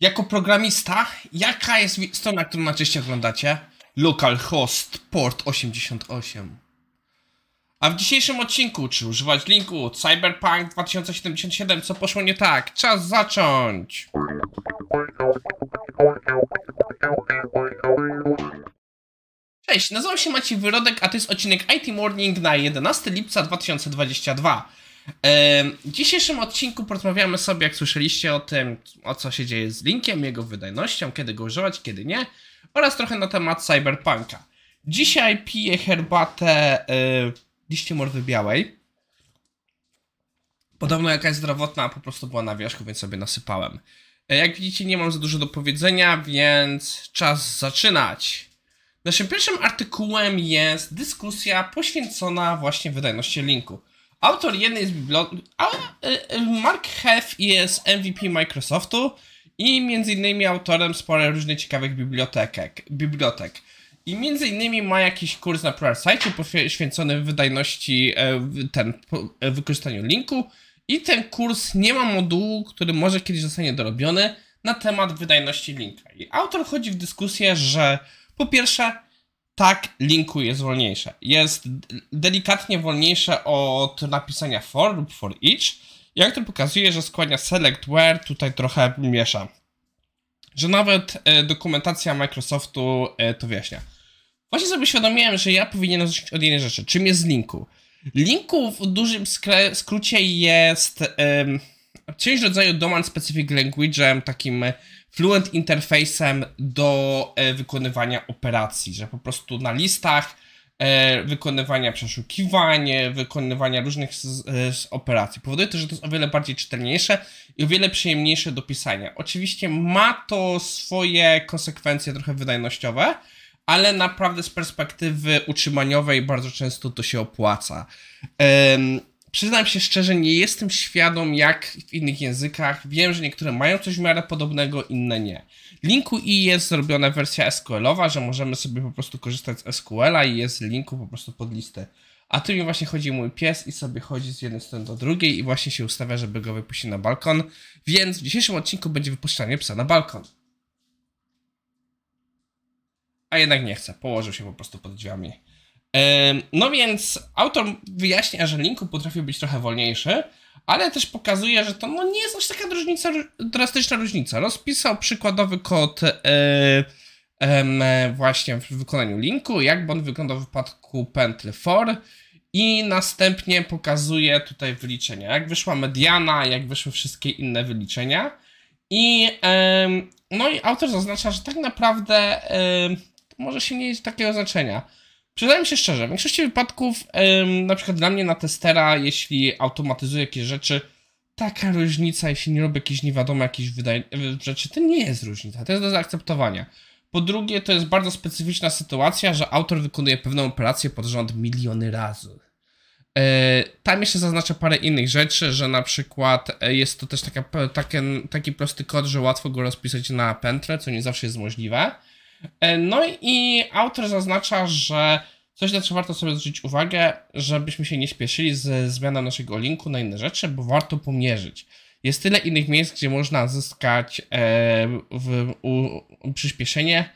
Jako programista, jaka jest strona, którą najczęściej oglądacie? Localhost port 88. A w dzisiejszym odcinku, czy używać linku Cyberpunk 2077, co poszło nie tak? Czas zacząć! Cześć, nazywam się Maciej Wyrodek, a to jest odcinek IT Morning na 11 lipca 2022. W dzisiejszym odcinku porozmawiamy sobie, jak słyszeliście, o tym, o co się dzieje z linkiem, jego wydajnością, kiedy go używać, kiedy nie, oraz trochę na temat cyberpunka. Dzisiaj piję herbatę yy, liście morwy białej. Podobno jakaś zdrowotna, a po prostu była na wierzchu, więc sobie nasypałem. E, jak widzicie, nie mam za dużo do powiedzenia, więc czas zaczynać. Naszym pierwszym artykułem jest dyskusja poświęcona właśnie wydajności linku. Autor jednej z bibliotek. Y, y, Mark Heff jest MVP Microsoftu i między innymi autorem sporo różnych ciekawych bibliotek. bibliotek. I między innymi ma jakiś kurs na ProArtsite poświęcony wydajności, e, ten, e, wykorzystaniu linku. I ten kurs nie ma modułu, który może kiedyś zostanie dorobiony na temat wydajności linka. I autor chodzi w dyskusję, że po pierwsze, tak, linku jest wolniejsze. Jest delikatnie wolniejsze od napisania for lub for each. Jak to pokazuje, że składnia select where tutaj trochę miesza. Że nawet e, dokumentacja Microsoftu e, to wyjaśnia. Właśnie sobie świadomiłem, że ja powinienem zacząć od jednej rzeczy. Czym jest linku? Linku w dużym skrócie jest um, czymś rodzaju domain specific language'em, takim fluent interfejsem do e, wykonywania operacji, że po prostu na listach e, wykonywania przeszukiwań, wykonywania różnych z, z operacji. Powoduje to, że to jest o wiele bardziej czytelniejsze i o wiele przyjemniejsze do pisania. Oczywiście ma to swoje konsekwencje trochę wydajnościowe, ale naprawdę z perspektywy utrzymaniowej bardzo często to się opłaca. Um, Przyznam się szczerze, nie jestem świadom jak w innych językach. Wiem, że niektóre mają coś w miarę podobnego, inne nie. Linku i jest zrobiona wersja SQL-owa, że możemy sobie po prostu korzystać z SQL-a i jest linku po prostu pod listę. A tu mi właśnie chodzi mój pies i sobie chodzi z jednej strony do drugiej i właśnie się ustawia, żeby go wypuścić na balkon. Więc w dzisiejszym odcinku będzie wypuszczanie psa na balkon. A jednak nie chce, położył się po prostu pod drzwiami. No więc autor wyjaśnia, że linku potrafi być trochę wolniejszy, ale też pokazuje, że to no, nie jest aż taka różnica, drastyczna różnica. Rozpisał przykładowy kod e, e, właśnie w wykonaniu linku, jak on wygląda w wypadku pętli for i następnie pokazuje tutaj wyliczenia, jak wyszła mediana, jak wyszły wszystkie inne wyliczenia. I e, no i autor zaznacza, że tak naprawdę może się nie mieć takiego znaczenia Przyznaję się szczerze, w większości wypadków, na przykład dla mnie na testera, jeśli automatyzuję jakieś rzeczy, taka różnica, jeśli nie robię jakieś nie wiadomo wydaj- rzeczy, to nie jest różnica, to jest do zaakceptowania. Po drugie, to jest bardzo specyficzna sytuacja, że autor wykonuje pewną operację pod rząd miliony razy. E, tam jeszcze zaznacza parę innych rzeczy, że na przykład e, jest to też taka, taki, taki prosty kod, że łatwo go rozpisać na pętlę, co nie zawsze jest możliwe. E, no i autor zaznacza, że coś na co warto sobie zwrócić uwagę, żebyśmy się nie śpieszyli ze zmianą naszego linku na inne rzeczy, bo warto pomierzyć. Jest tyle innych miejsc, gdzie można zyskać e, w, u, przyspieszenie,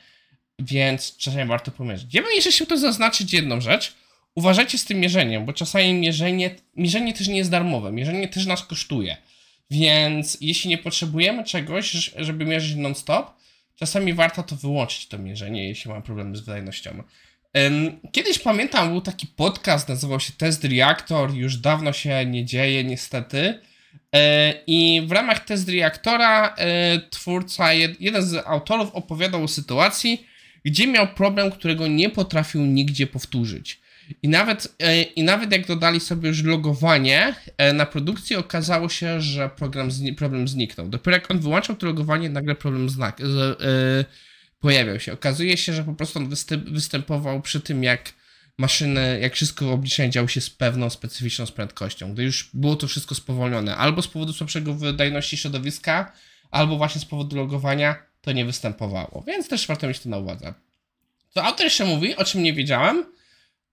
więc czasami warto pomierzyć. Ja bym jeszcze chciał też zaznaczyć jedną rzecz. Uważajcie z tym mierzeniem, bo czasami mierzenie, mierzenie też nie jest darmowe, mierzenie też nas kosztuje. Więc jeśli nie potrzebujemy czegoś, żeby mierzyć non-stop, Czasami warto to wyłączyć, to mierzenie, jeśli mam problemy z wydajnością. Kiedyś pamiętam, był taki podcast, nazywał się Test Reactor, już dawno się nie dzieje, niestety. E, I w ramach Test Reaktora e, twórca, jeden z autorów opowiadał o sytuacji, gdzie miał problem, którego nie potrafił nigdzie powtórzyć. I nawet, e, I nawet jak dodali sobie już logowanie e, na produkcji, okazało się, że program zni problem zniknął. Dopiero jak on wyłączał to logowanie, nagle problem znak, yy, pojawiał się. Okazuje się, że po prostu on występ, występował przy tym, jak maszyny, jak wszystko w obliczeniu działo się z pewną specyficzną prędkością. Gdy już było to wszystko spowolnione, albo z powodu słabszego wydajności środowiska, albo właśnie z powodu logowania, to nie występowało. Więc też warto mieć to na uwadze. Co autor jeszcze mówi, o czym nie wiedziałem,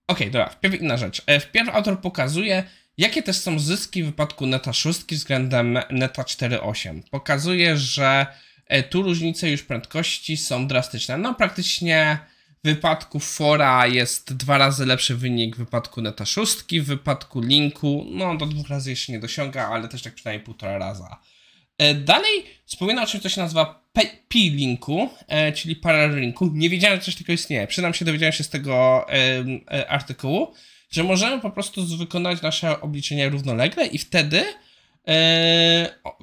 Okej, okay, dobra, wpierw inna rzecz. E, wpierw autor pokazuje, jakie też są zyski w wypadku Neta 6 względem Neta 4.8. Pokazuje, że E, tu różnice już prędkości są drastyczne. No praktycznie w wypadku fora jest dwa razy lepszy wynik w wypadku neta szóstki, w wypadku linku no do dwóch razy jeszcze nie dosiąga, ale też tak przynajmniej półtora raza. E, dalej wspominam o czymś, co się nazywa P-Linku, e, czyli Parallel Linku. Nie wiedziałem, że coś takiego istnieje. Przynam się, dowiedziałem się z tego e, artykułu, że możemy po prostu wykonać nasze obliczenia równolegle i wtedy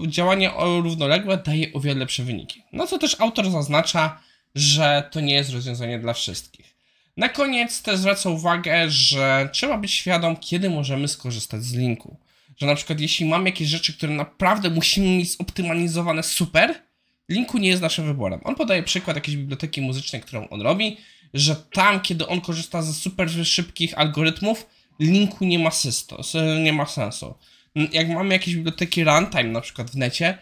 działanie równoległe daje o wiele lepsze wyniki. No co też autor zaznacza, że to nie jest rozwiązanie dla wszystkich. Na koniec też zwraca uwagę, że trzeba być świadom, kiedy możemy skorzystać z linku. Że na przykład jeśli mamy jakieś rzeczy, które naprawdę musimy mieć zoptymalizowane super, linku nie jest naszym wyborem. On podaje przykład jakiejś biblioteki muzycznej, którą on robi, że tam, kiedy on korzysta ze super szybkich algorytmów, linku nie ma, systo, nie ma sensu. Jak mamy jakieś biblioteki runtime na przykład w necie,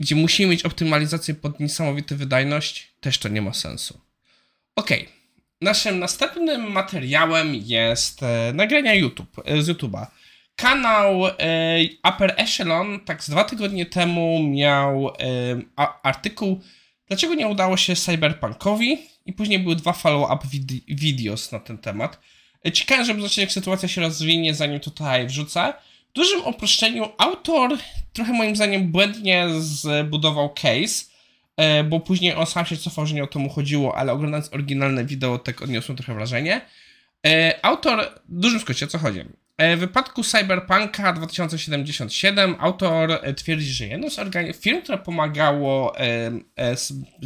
gdzie musimy mieć optymalizację pod niesamowitą wydajność, też to nie ma sensu. Ok. Naszym następnym materiałem jest e, nagrania YouTube, e, z YouTube'a. Kanał e, Upper Echelon tak z dwa tygodnie temu miał e, artykuł Dlaczego nie udało się Cyberpunkowi? I później były dwa follow-up vid videos na ten temat. E, ciekawe, żeby zobaczyć jak sytuacja się rozwinie, zanim tutaj wrzucę. W dużym uproszczeniu autor trochę moim zdaniem błędnie zbudował case, e, bo później on sam się cofał, że nie o to mu chodziło, ale oglądając oryginalne wideo tak odniosłem trochę wrażenie. E, autor, w dużym skrócie, o co chodzi? E, w wypadku Cyberpunka 2077 autor twierdzi, że jedną z firm, które pomagało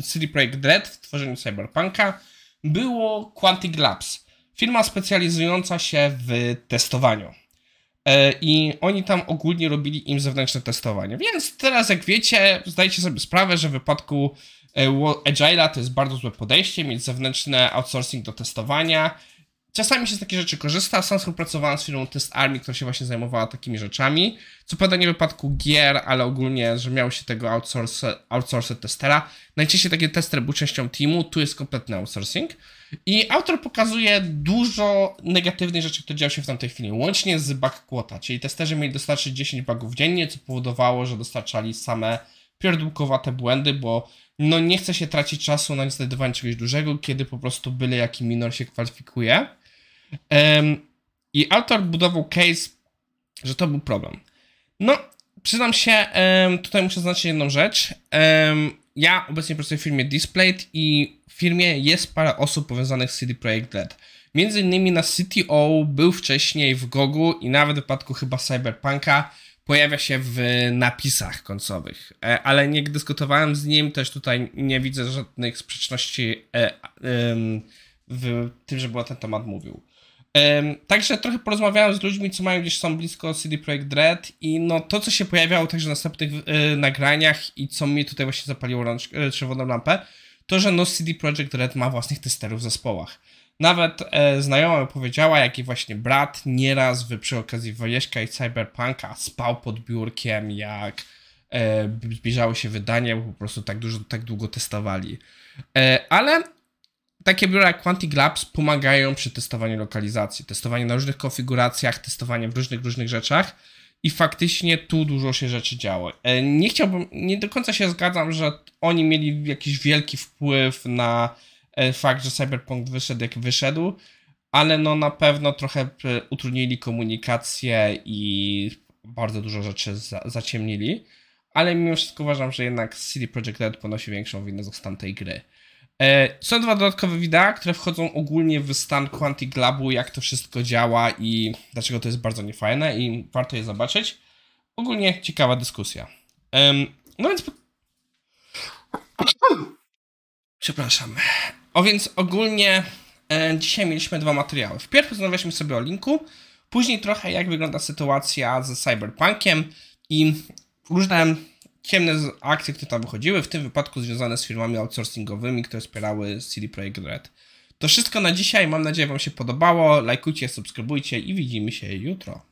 CD Projekt Red w tworzeniu Cyberpunka było Quantic Labs. Firma specjalizująca się w testowaniu. E, I oni tam ogólnie robili im zewnętrzne testowanie. Więc teraz, jak wiecie, zdajcie sobie sprawę, że w wypadku e, Agile'a to jest bardzo złe podejście, mieć zewnętrzny outsourcing do testowania. Czasami się z takich rzeczy korzysta. Sam współpracowałem z firmą Test Army, która się właśnie zajmowała takimi rzeczami. Co prawda nie w wypadku gier, ale ogólnie, że miał się tego outsource, testera. Najczęściej taki tester był częścią teamu, tu jest kompletny outsourcing. I autor pokazuje dużo negatywnych rzeczy, które działy się w tamtej chwili, łącznie z bug quota, czyli testerzy mieli dostarczyć 10 bugów dziennie, co powodowało, że dostarczali same pierdółkowate błędy, bo no nie chce się tracić czasu na znajdowanie czegoś dużego, kiedy po prostu byle jaki minor się kwalifikuje. I autor budował case, że to był problem. No, przyznam się, tutaj muszę zaznaczyć jedną rzecz. Ja obecnie pracuję w firmie Displayed i w firmie jest parę osób powiązanych z CD Projekt Red. Między innymi na CTO był wcześniej w Gogu i nawet w wypadku chyba Cyberpunka pojawia się w napisach końcowych. E, ale nie dyskutowałem z nim, też tutaj nie widzę żadnych sprzeczności e, w tym, żeby o ten temat mówił. Także trochę porozmawiałem z ludźmi, co mają gdzieś są blisko CD Projekt Red i no to, co się pojawiało także w następnych y, nagraniach i co mi tutaj właśnie zapaliło rącz, y, czerwoną lampę, to, że no CD Projekt Red ma własnych testerów w zespołach. Nawet e, znajoma powiedziała, jak i właśnie brat nieraz w, przy okazji Wojeśka i Cyberpunka spał pod biurkiem, jak e, zbliżały się wydania, bo po prostu tak dużo, tak długo testowali. E, ale takie biura jak Quantic Labs pomagają przy testowaniu lokalizacji, testowaniu na różnych konfiguracjach, testowanie w różnych, różnych rzeczach i faktycznie tu dużo się rzeczy działo. E, nie chciałbym, nie do końca się zgadzam, że oni mieli jakiś wielki wpływ na e, fakt, że Cyberpunk wyszedł jak wyszedł, ale no na pewno trochę e, utrudnili komunikację i bardzo dużo rzeczy za, zaciemnili, ale mimo wszystko uważam, że jednak CD Projekt Red ponosi większą winę stan tej gry. E, są dwa dodatkowe wideo, które wchodzą ogólnie w stan Quantic Labu, jak to wszystko działa i dlaczego to jest bardzo niefajne i warto je zobaczyć. Ogólnie ciekawa dyskusja. No więc... Przepraszam. O więc ogólnie e, dzisiaj mieliśmy dwa materiały. Wpierw rozmawialiśmy sobie o linku, później trochę jak wygląda sytuacja ze Cyberpunkiem i różne ciemne akcje, które tam wychodziły, w tym wypadku związane z firmami outsourcingowymi, które wspierały CD Projekt Red. To wszystko na dzisiaj. Mam nadzieję, Wam się podobało. Lajkujcie, subskrybujcie i widzimy się jutro.